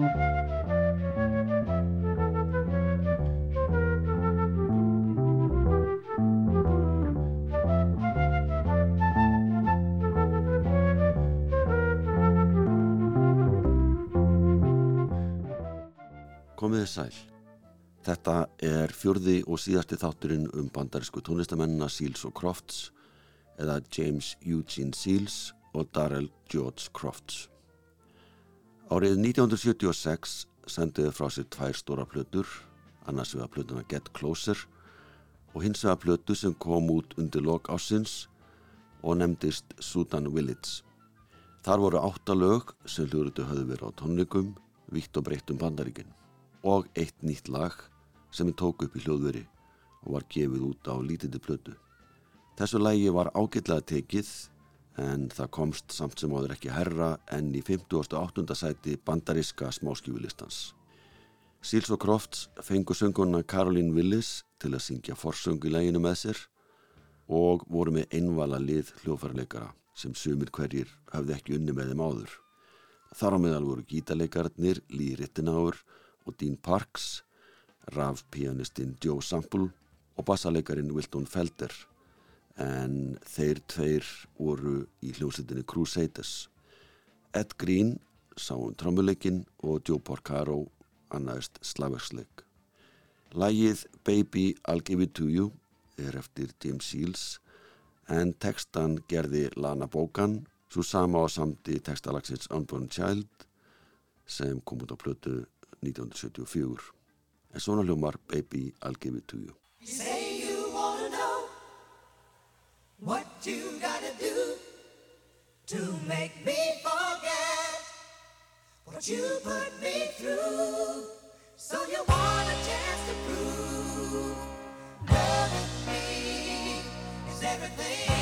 Komiði sæl. Þetta er fjörði og síðasti þátturinn um bandarísku tónlistamennina Seals og Crofts eða James Eugene Seals og Darrell George Crofts. Árið 1976 sendiði frá sér tvær stóra plötur, annars vegar plötuna Get Closer og hins vegar plötu sem kom út undir lok ásins og nefndist Sudan Village. Þar voru átta lög sem hljóruðu höfðu verið á tónleikum, vitt og breytt um bandaríkinn og eitt nýtt lag sem ég tók upp í hljóðveri og var gefið út á lítildi plötu. Þessu lagi var ágætlega tekið en það komst samt sem áður ekki herra enn í 58. sæti bandaríska smáskjúvilistans. Seals og Crofts fengu sönguna Caroline Willis til að syngja forsöngu í læginu með sér og voru með einvala lið hljófarleikara sem sumir hverjir hafði ekki unni með þeim áður. Þar á meðal voru gítarleikarnir Lee Rittenauer og Dean Parks, rafpianistinn Joe Sample og bassalegarin Wilton Felder en þeir tveir voru í hljómsveitinni Crusaders. Ed Green sá um trommuleikin og Joe Porcaro annaðist slagverksleik. Lægið Baby I'll Give It To You er eftir James Seals en textan gerði Lana Bogan svo sama á samti textalagsins Unborn Child sem kom út á plötu 1974 en svona hljómar Baby I'll Give It To You you gotta do to make me forget what you put me through. So you want a chance to prove loving me is everything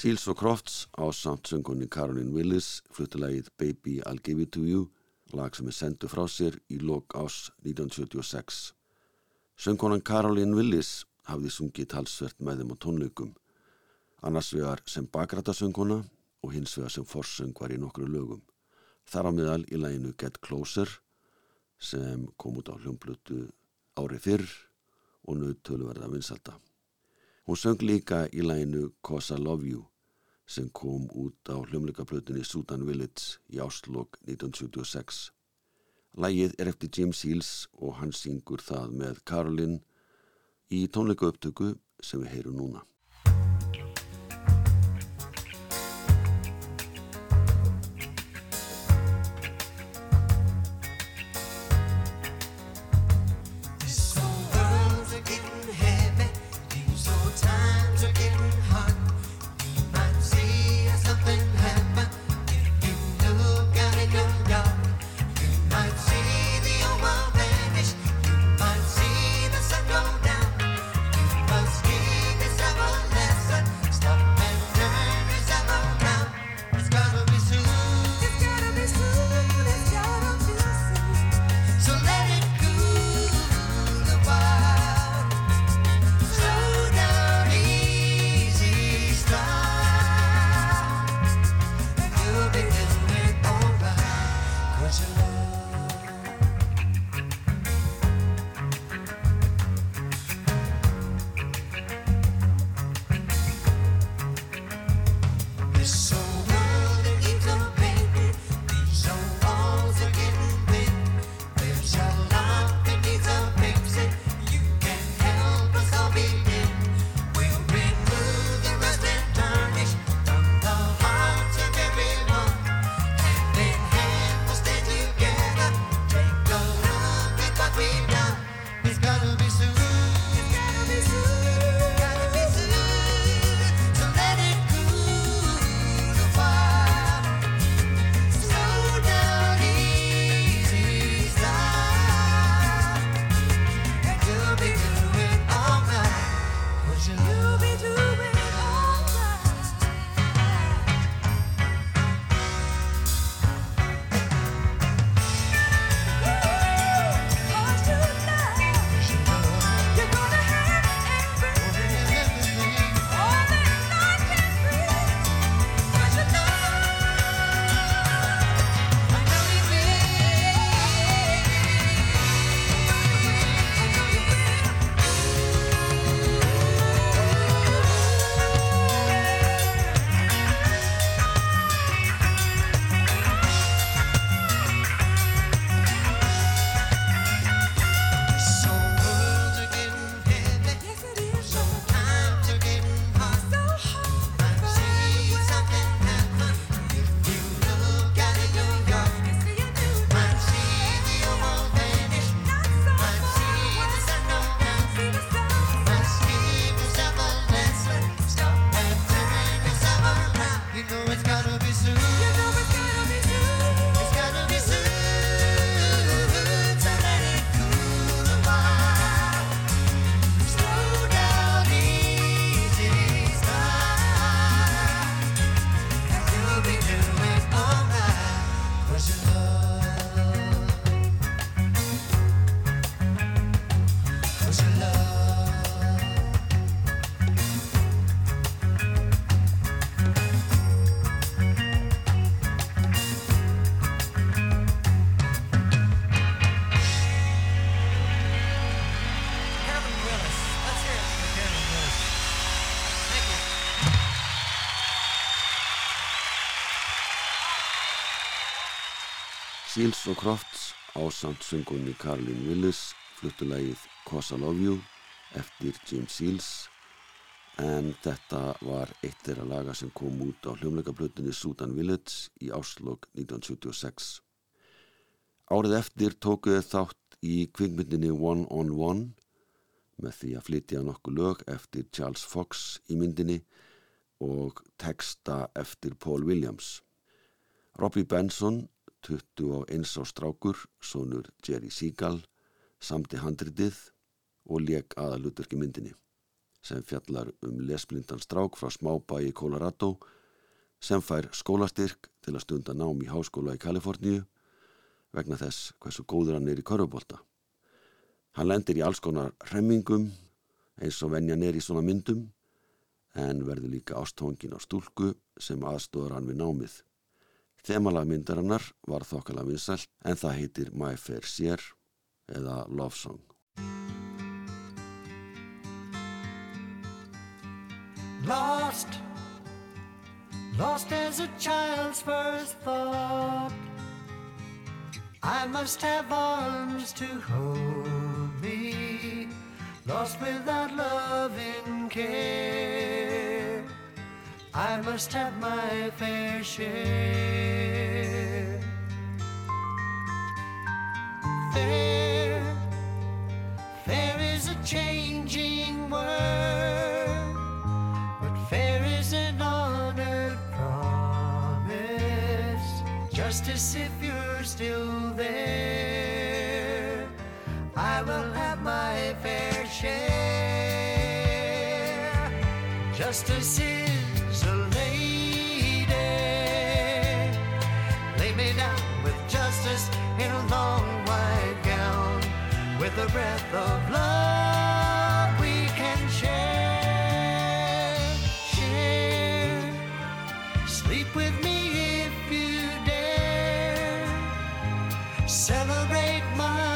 Seals og Crofts á samt söngunni Caroline Willis fluttulegið Baby I'll Give It To You lag sem er sendu frá sér í lok ás 1976. Söngkonan Caroline Willis hafði sungið talsvert með þeim á tónleikum annars vegar sem bakrætasönguna og hins vegar sem forsöngvar í nokkru lögum. Þar á miðal í læginu Get Closer sem kom út á hljómblutu ári fyrr og nöð töluverða vinsalda. Hún söng líka í læginu Cause I Love You sem kom út á hljómleikaplutinni Sudan Village í áslokk 1976. Lægið er eftir Jim Seals og hann syngur það með Caroline í tónleika upptöku sem við heyrum núna. Seals og Crofts á samt söngunni Caroline Willis fluttulegið I Love You eftir James Seals en þetta var eitt þeirra laga sem kom út á hljómleikablutinni Sudan Village í áslokk 1976. Árið eftir tókuðu þátt í kvikmyndinni One on One með því að flytja nokkuð lög eftir Charles Fox í myndinni og texta eftir Paul Williams. Robbie Benson 21 á strákur, sonur Jerry Seagal, samti handritið og leik aðalutverki myndinni. sem fjallar um lesblindan strák frá smábæi í Colorado sem fær skólastyrk til að stunda nám í háskóla í Kaliforníu vegna þess hversu góður hann er í körfubólta. Hann lendir í alls konar remmingum eins og venjan er í svona myndum en verður líka ástóngin á stúlku sem aðstóðar hann við námið. Þemalag myndarinnar var þokkala vinsælt en það heitir My Fair Share eða Love Song. Lost, lost as a child's first thought. I must have arms to hold me, lost without love and care. I must have my fair share. Fair, fair is a changing word, but fair is an honored promise. Justice, if you're still there, I will have my fair share. Justice A breath of love we can share. Share. Sleep with me if you dare. Celebrate my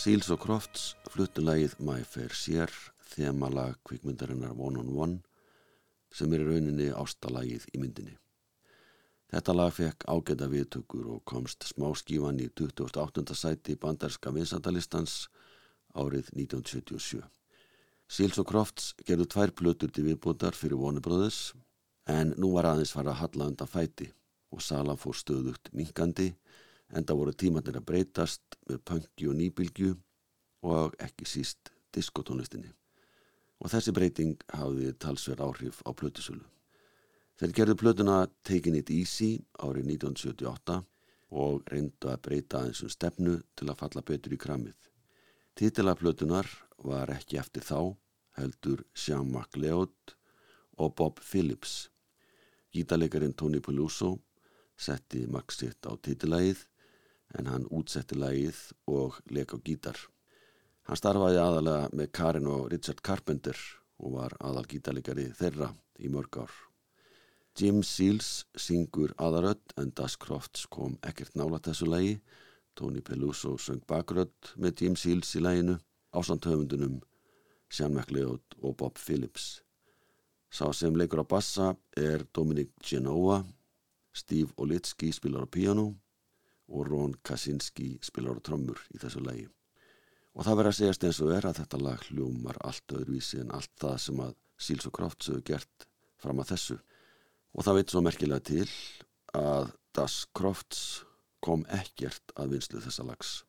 Seals og Crofts fluttu lagið My Fair Share þemalag kvikmyndarinnar One on One sem er rauninni ástalagið í myndinni. Þetta lag fekk ágæta viðtökur og komst smáskífan í 28. sæti bandarska vinsandalistans árið 1977. Seals og Crofts gerðu tvær plötur til viðbútar fyrir Warner Brothers en nú var aðeins fara að halla undan fæti og salan fór stöðugt minkandi en það voru tímannir að breytast með punki og nýbylgju og ekki síst diskotónlistinni. Og þessi breyting hafði talsverð áhrif á plötusölu. Þeir gerðu plötuna Taking It Easy árið 1978 og reyndu að breyta aðeins um stefnu til að falla betur í kramið. Titila plötunar var ekki eftir þá, heldur Sean McLeod og Bob Phillips. Gítalegarinn Tony Peluso setti Max sitt á titilægið en hann útsetti lægið og leik á gítar. Hann starfaði aðalega með Karin og Richard Carpenter og var aðal gítarleikari þeirra í mörg ár. Jim Seals syngur aðarödd en Das Crofts kom ekkert nála þessu lægi. Tony Peluso söng bakrödd með Jim Seals í læginu ásand höfundunum Sean McLeod og Bob Phillips. Sá sem leikur á bassa er Dominic Genova, Steve Olitski spilar á piano og Ron Kaczynski spilar á trommur í þessu lagi. Og það verður að segjast eins og er að þetta lag hljómar allt öðruvísi en allt það sem að Seals og Crofts hefur gert fram að þessu. Og það veit svo merkilega til að Das Crofts kom ekkert að vinslu þessa lags.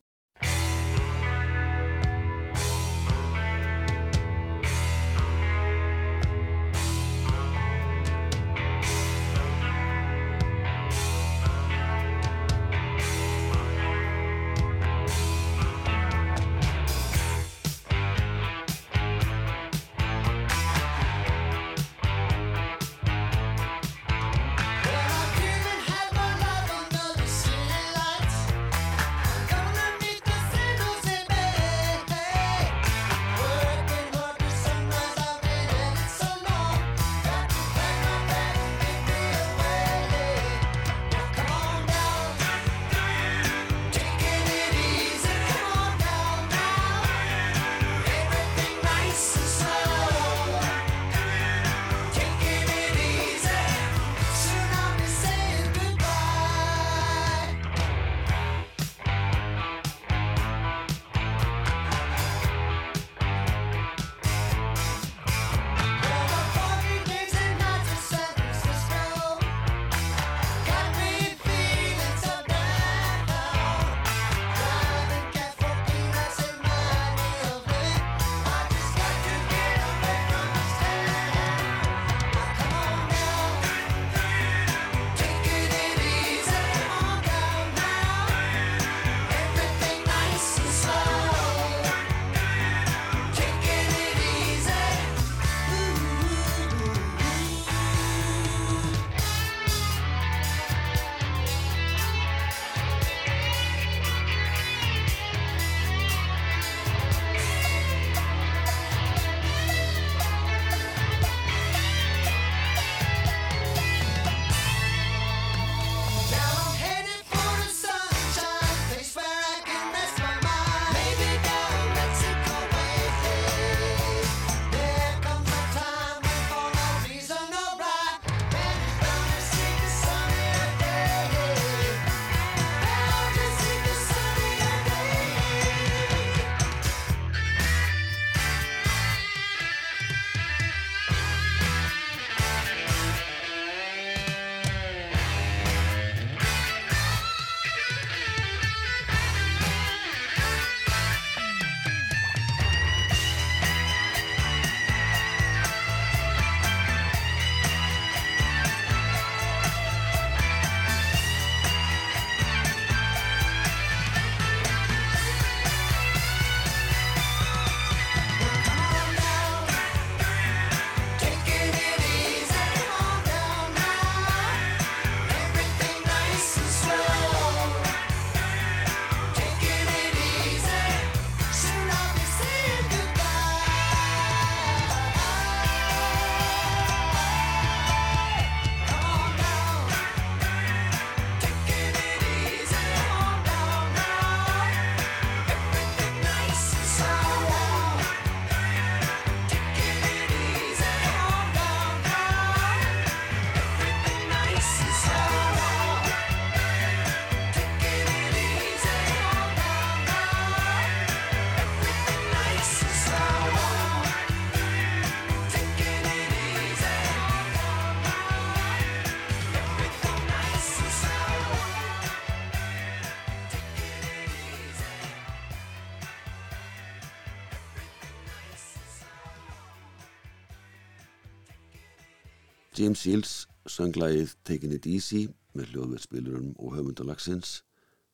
James Seals sönglægið Taking It Easy með hljóðverðspilurum og höfundalagsins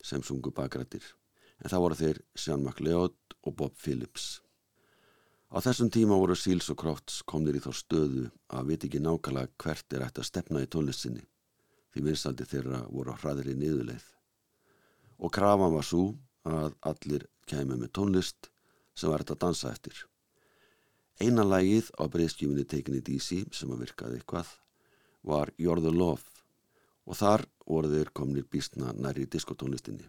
sem sungu bakrættir en það voru þeir Sean McLeod og Bob Phillips. Á þessum tíma voru Seals og Crofts komnir í þá stöðu að viti ekki nákvæmlega hvert er ætti að stefna í tónlistinni því vinsaldi þeirra voru á hraðri niðurleið. Og krafan var svo að allir kæmi með tónlist sem þetta að dansa eftir. Eina lægið á breyðskjöfunni Taking It Easy sem að virkaði eitthvað var You're the Love og þar voru þeir komnir býstna nær í diskotónlistinni.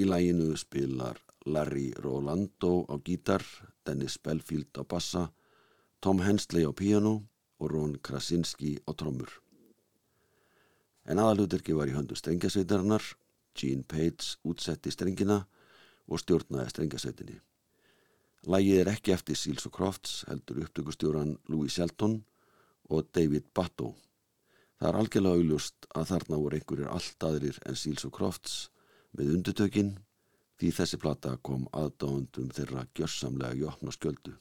Í læginu spilar Larry Rolando á gítar, Dennis Belfield á bassa, Tom Hensley á piano og Ron Krasinski á trommur. En aðaluturki var í höndu strengjasveitarinnar, Gene Page útsetti strengina og stjórnaði strengjasveitinni. Lægið er ekki eftir Seals og Crofts, heldur upptökustjóran Louis Shelton og David Batto. Það er algjörlega augljóst að þarna voru einhverjir allt aðrir en Seals og Crofts með undutökinn því þessi plata kom aðdáðundum þeirra gjörsamlega í opna skjöldu.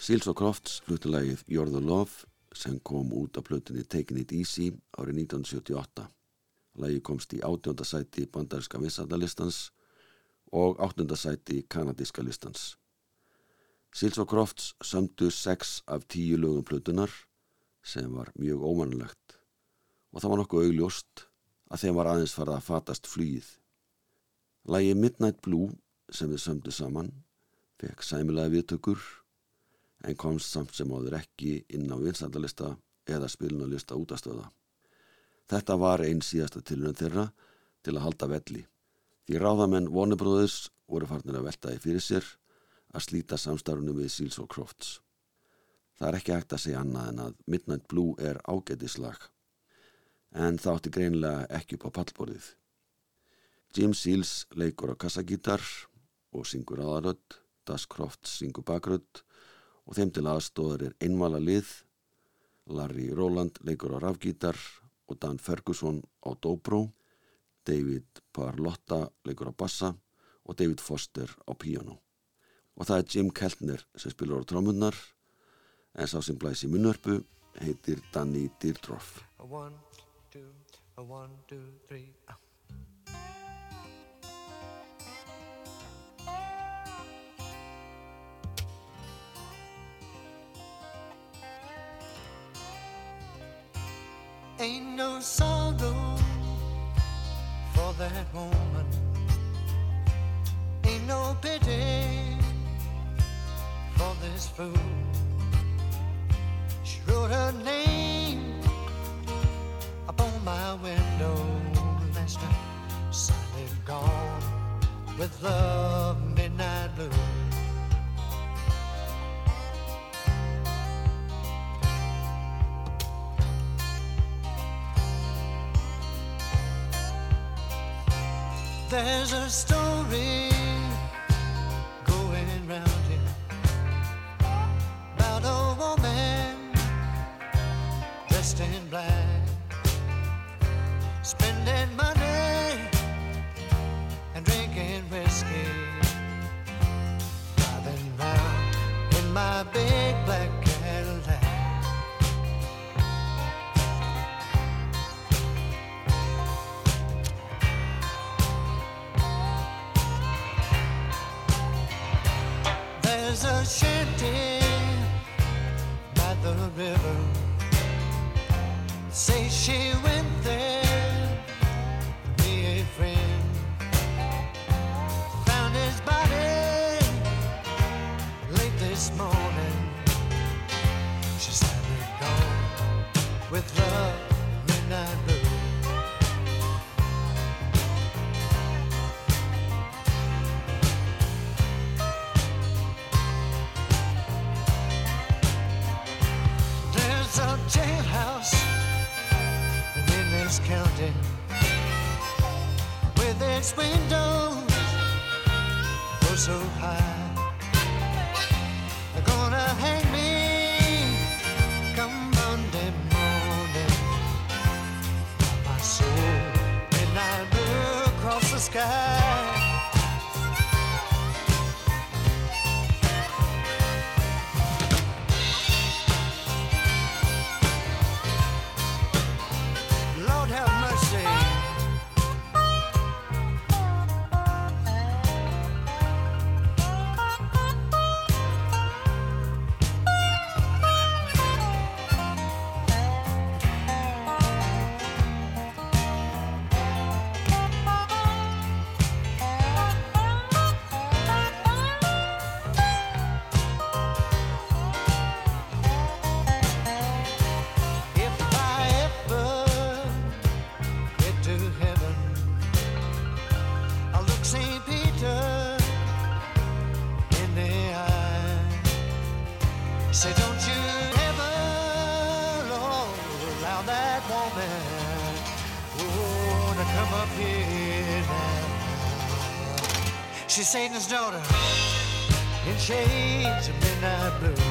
Seals og Crofts fluttulægið You're the Love sem kom út af plötunni Taking It Easy árið 1978. Lægi komst í átjónda sæti bandarinska vissandalistans og áttunda sæti kanadíska listans. Seals og Crofts sömdu sex af tíu lögum plötunar sem var mjög ómannlegt og það var nokkuð augljóst að þeim var aðeins farið að fatast flýið. Lægi Midnight Blue sem við sömdu saman fekk sæmilega viðtökur en komst samt sem áður ekki inn á vinsættalista eða spilunarlista útastöða. Þetta var einn síðasta tilhörn þeirra til að halda velli. Því ráðamenn vonubróðis voru farnir að veltaði fyrir sér að slíta samstarfunu við Seals og Crofts. Það er ekki hægt að segja annað en að Midnight Blue er ágætislag en það átti greinlega ekki upp á pallborðið. Jim Seals leikur á kassagítar og syngur aðarödd, Das Crofts syngur bakrödd og þeim til aðstóðar er einvala lið, Larry Roland leikur á rafgítar og Dan Ferguson á dobro, David Parlotta leikur á bassa og David Foster á piano. Og það er Jim Keltner sem spilur á trómunnar en sá sem blæs í munnörpu heitir Danny Dierdorf. One, two, one, two, three. uh. Ain't no sorrow for that woman. Ain't no pity for this fool. She wrote her name upon my window last night. Silent gone with love midnight blue. There's a story river. Say she went there to be a friend. Found his body late this morning. She said it gone with love Say, don't you ever, Lord, allow that woman oh, to come up here now. She's Satan's daughter in shades of midnight blue.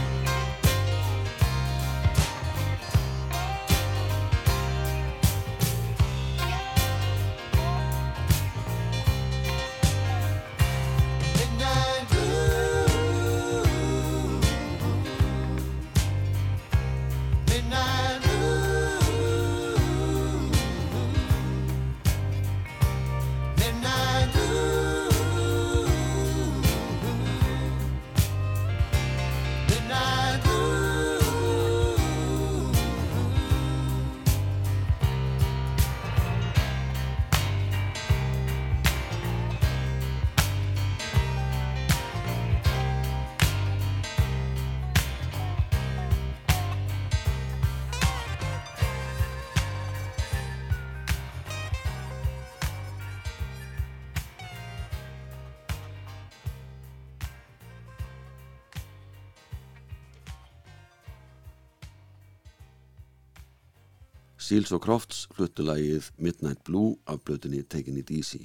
Seals og Crofts fluttu lagið Midnight Blue af blötunni Taking It Easy.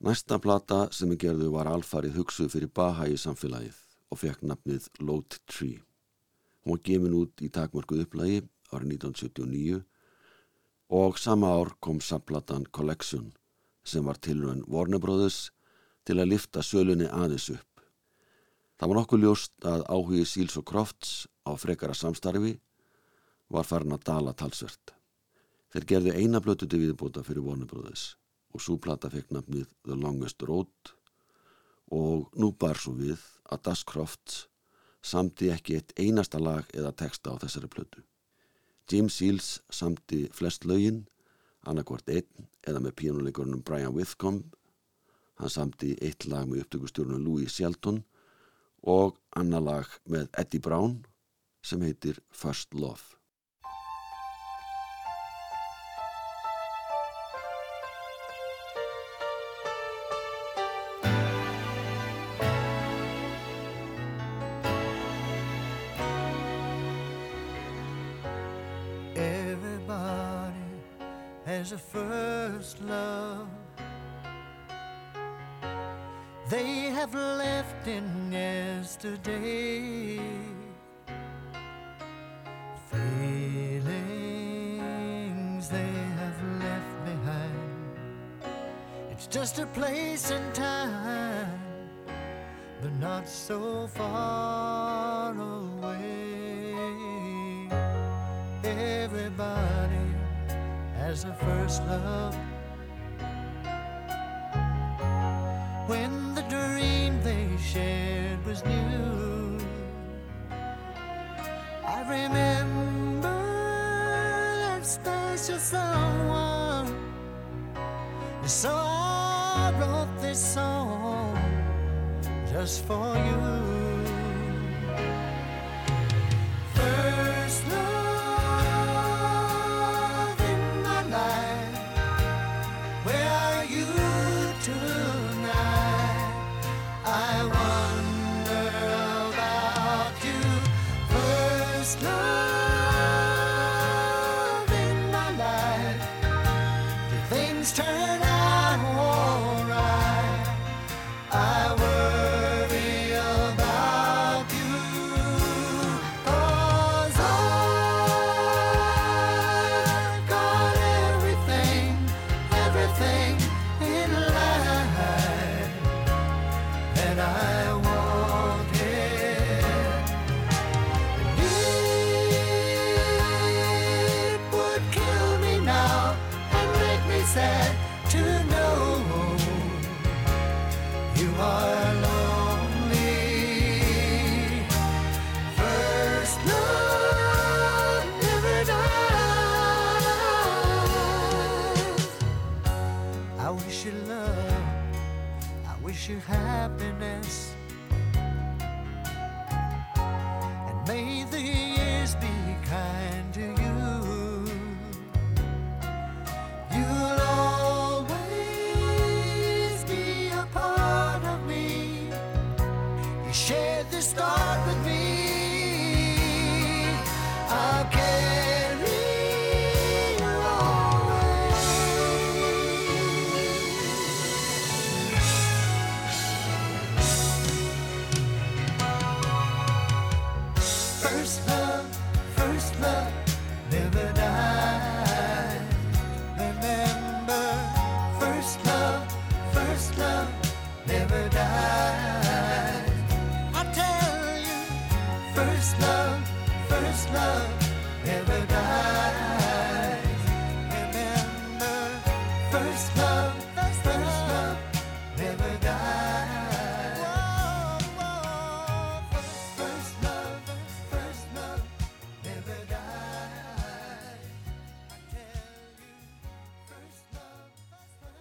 Næsta plata sem er gerðu var alfarið hugsuð fyrir Baha í samfélagið og fekk nafnið Load Tree. Hún var gefin út í takmörkuð upplægi árið 1979 og sama ár kom samplatan Collection sem var tilröðin Warner Brothers til að lifta sölunni aðeins upp. Það var nokkuð ljóst að áhugi Seals og Crofts á frekara samstarfi var farin að dala talsvert. Þeir gerði eina blötu til viðbúta fyrir Brothers og súplata fekk nafnið The Longest Road og nú bar svo við að Das Crofts samti ekki eitt einasta lag eða texta á þessari blötu. Jim Seals samti flest lögin, annarkvart einn eða með píjónuleikurinn Brian Withcomb. Hann samti eitt lag með upptökustjórnum Louis Shelton og annar lag með Eddie Brown sem heitir First Love. Left behind. It's just a place and time, but not so far away. Everybody has a first love. When the dream they shared was new, I remember special someone. So I wrote this song just for you.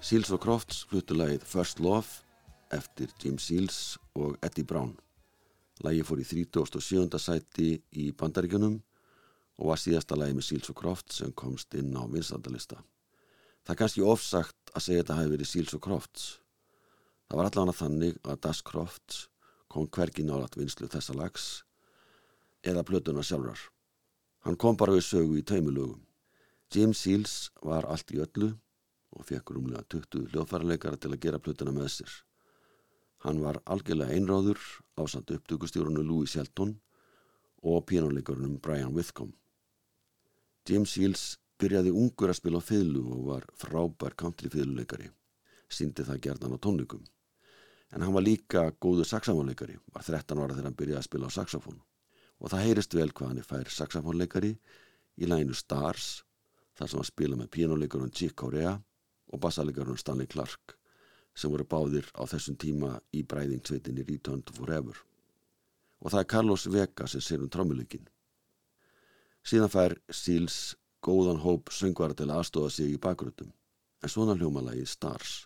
Seals og Crofts fluttu lagið First Love eftir Jim Seals og Eddie Brown. Lagið fór í 37. sæti í bandaríkjunum og var síðasta lagið með Seals og Crofts sem komst inn á vinstandalista. Það er kannski ofsagt að segja að þetta hafi verið Seals og Crofts. Það var allavega þannig að Das Crofts kom hvergi nálat vinslu þessa lags eða plötuna sjálfrar. Hann kom bara við sögu í taumulögum. James Seals var allt í öllu og fekk rúmlega 20 hljóðfærarleikara til að gera plötuna með sér. Hann var algjörlega einráður á samt upptökustjórunu Louis Shelton og pínuleikarunum Brian Withcomb. James Seals byrjaði ungur að spila á fiðlu og var frábær country fiðluleikari. Sýndi það gerðan á tónleikum. En hann var líka góður saxafónleikari, var 13 ára þegar hann byrjaði að spila á saxafón. Og það heyrist vel hvað hann er fær saxafónleikari í læginu Stars, þar sem hann spila með pínuleikarun Chick Corea og bassalegarun Stanley Clark sem voru báðir á þessum tíma í bræðingsveitinni Return to Forever. Og það er Carlos Vega sem sér um trámuleikin. Síðan fær Seals góðan hóp söngvara til aðstofa sig í bakgröndum, en svona hljómalagi Stars.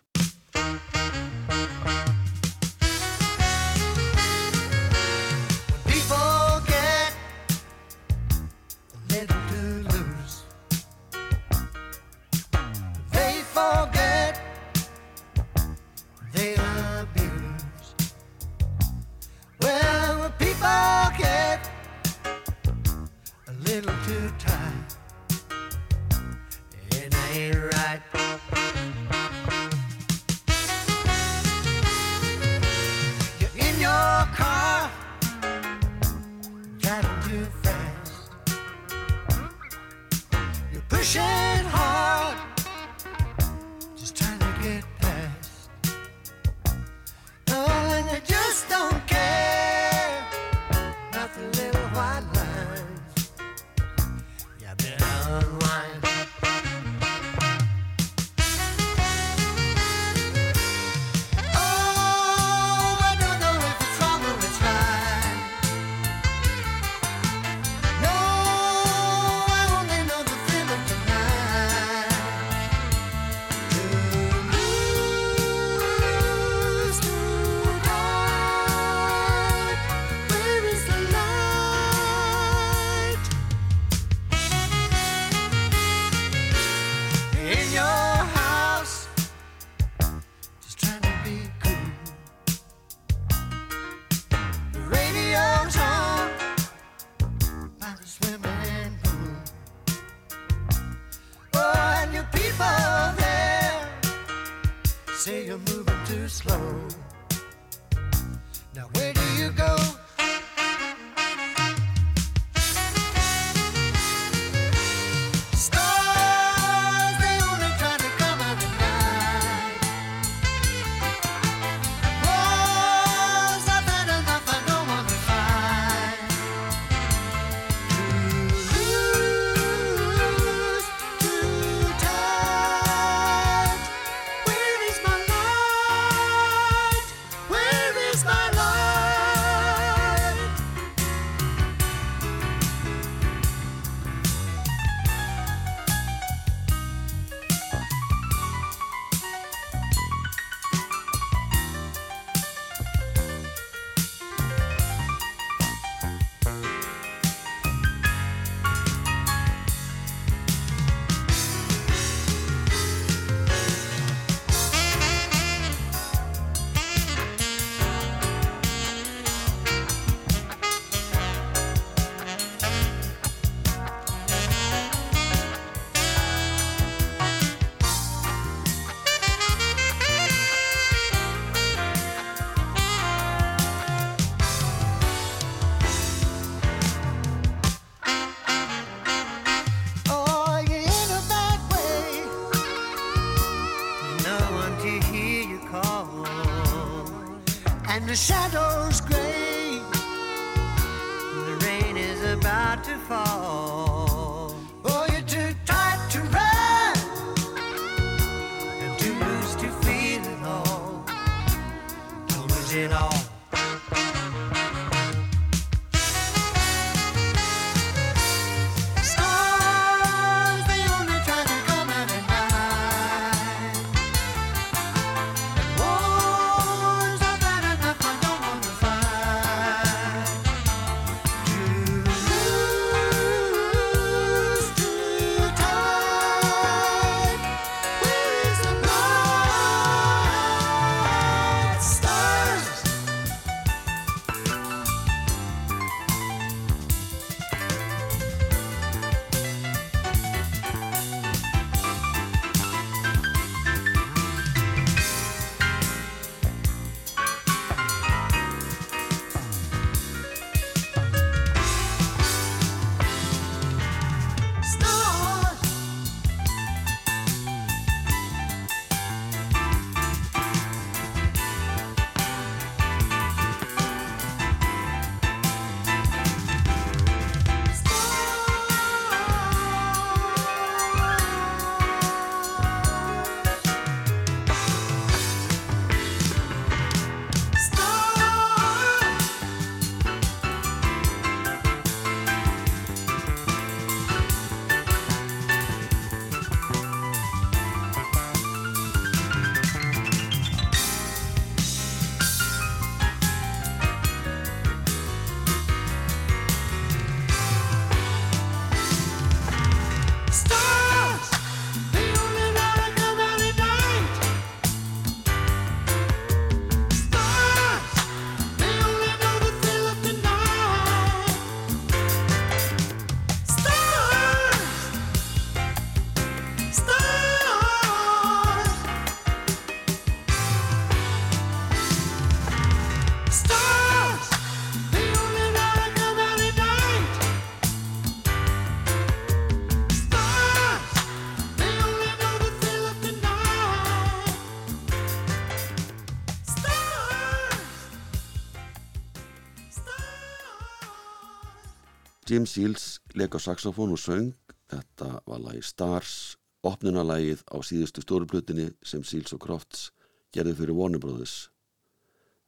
Jim Seals leik á saxofón og söng, þetta var lagi Stars, opnunalagið á síðustu stóruplutinni sem Seals og Crofts gerði fyrir Warner Brothers.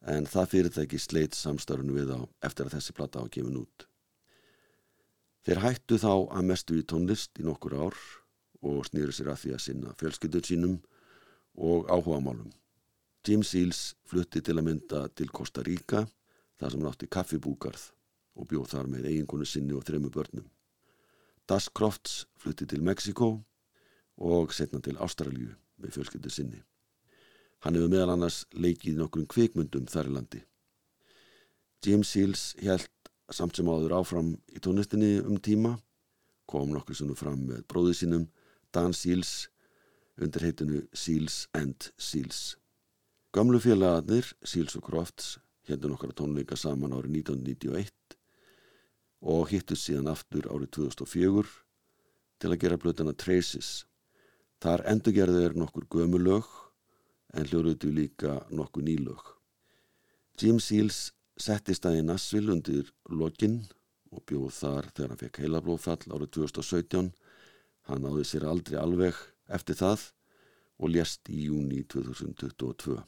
En það fyrirtæki sleitt samstörnu við á eftir að þessi platta á gefin út. Þeir hættu þá að mestu í tónlist í nokkur ár og snýru sér að því að sinna fjölskyldur sínum og áhugamálum. Jim Seals flutti til að mynda til Costa Rica þar sem hann átti kaffibúkarð og bjóð þar með eiginkonu sinni og þremu börnum. Das Crofts flutti til Mexiko og setna til Ástralju með fjölskyldu sinni. Hann hefur meðal annars leikið nokkur kvikmundum þar í landi. Jim Seals held samt sem áður áfram í tónlistinni um tíma, kom nokkur svona fram með bróði sínum Dan Seals undir heitinu Seals and Seals. Gamlu félagarnir, Seals og Crofts, hendur nokkara tónleika saman árið 1991 og hittu síðan aftur árið 2004 til að gera blötana Traces. Þar endurgerðu er nokkur gömulög en hljóruðu líka nokkur nýlög. Jim Seals settist að í Nassville undir lokinn og bjóð þar þegar hann fekk heilablófall árið 2017. Hann áði sér aldrei alveg eftir það og lést í júni 2022.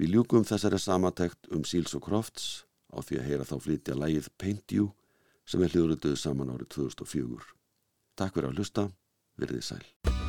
Við ljúkum þessari samatækt um Seals og Crofts á því að heyra þá flytja lægið Paint You sem er hljóðrötuð saman árið 2004. Takk fyrir að hlusta, verðið sæl.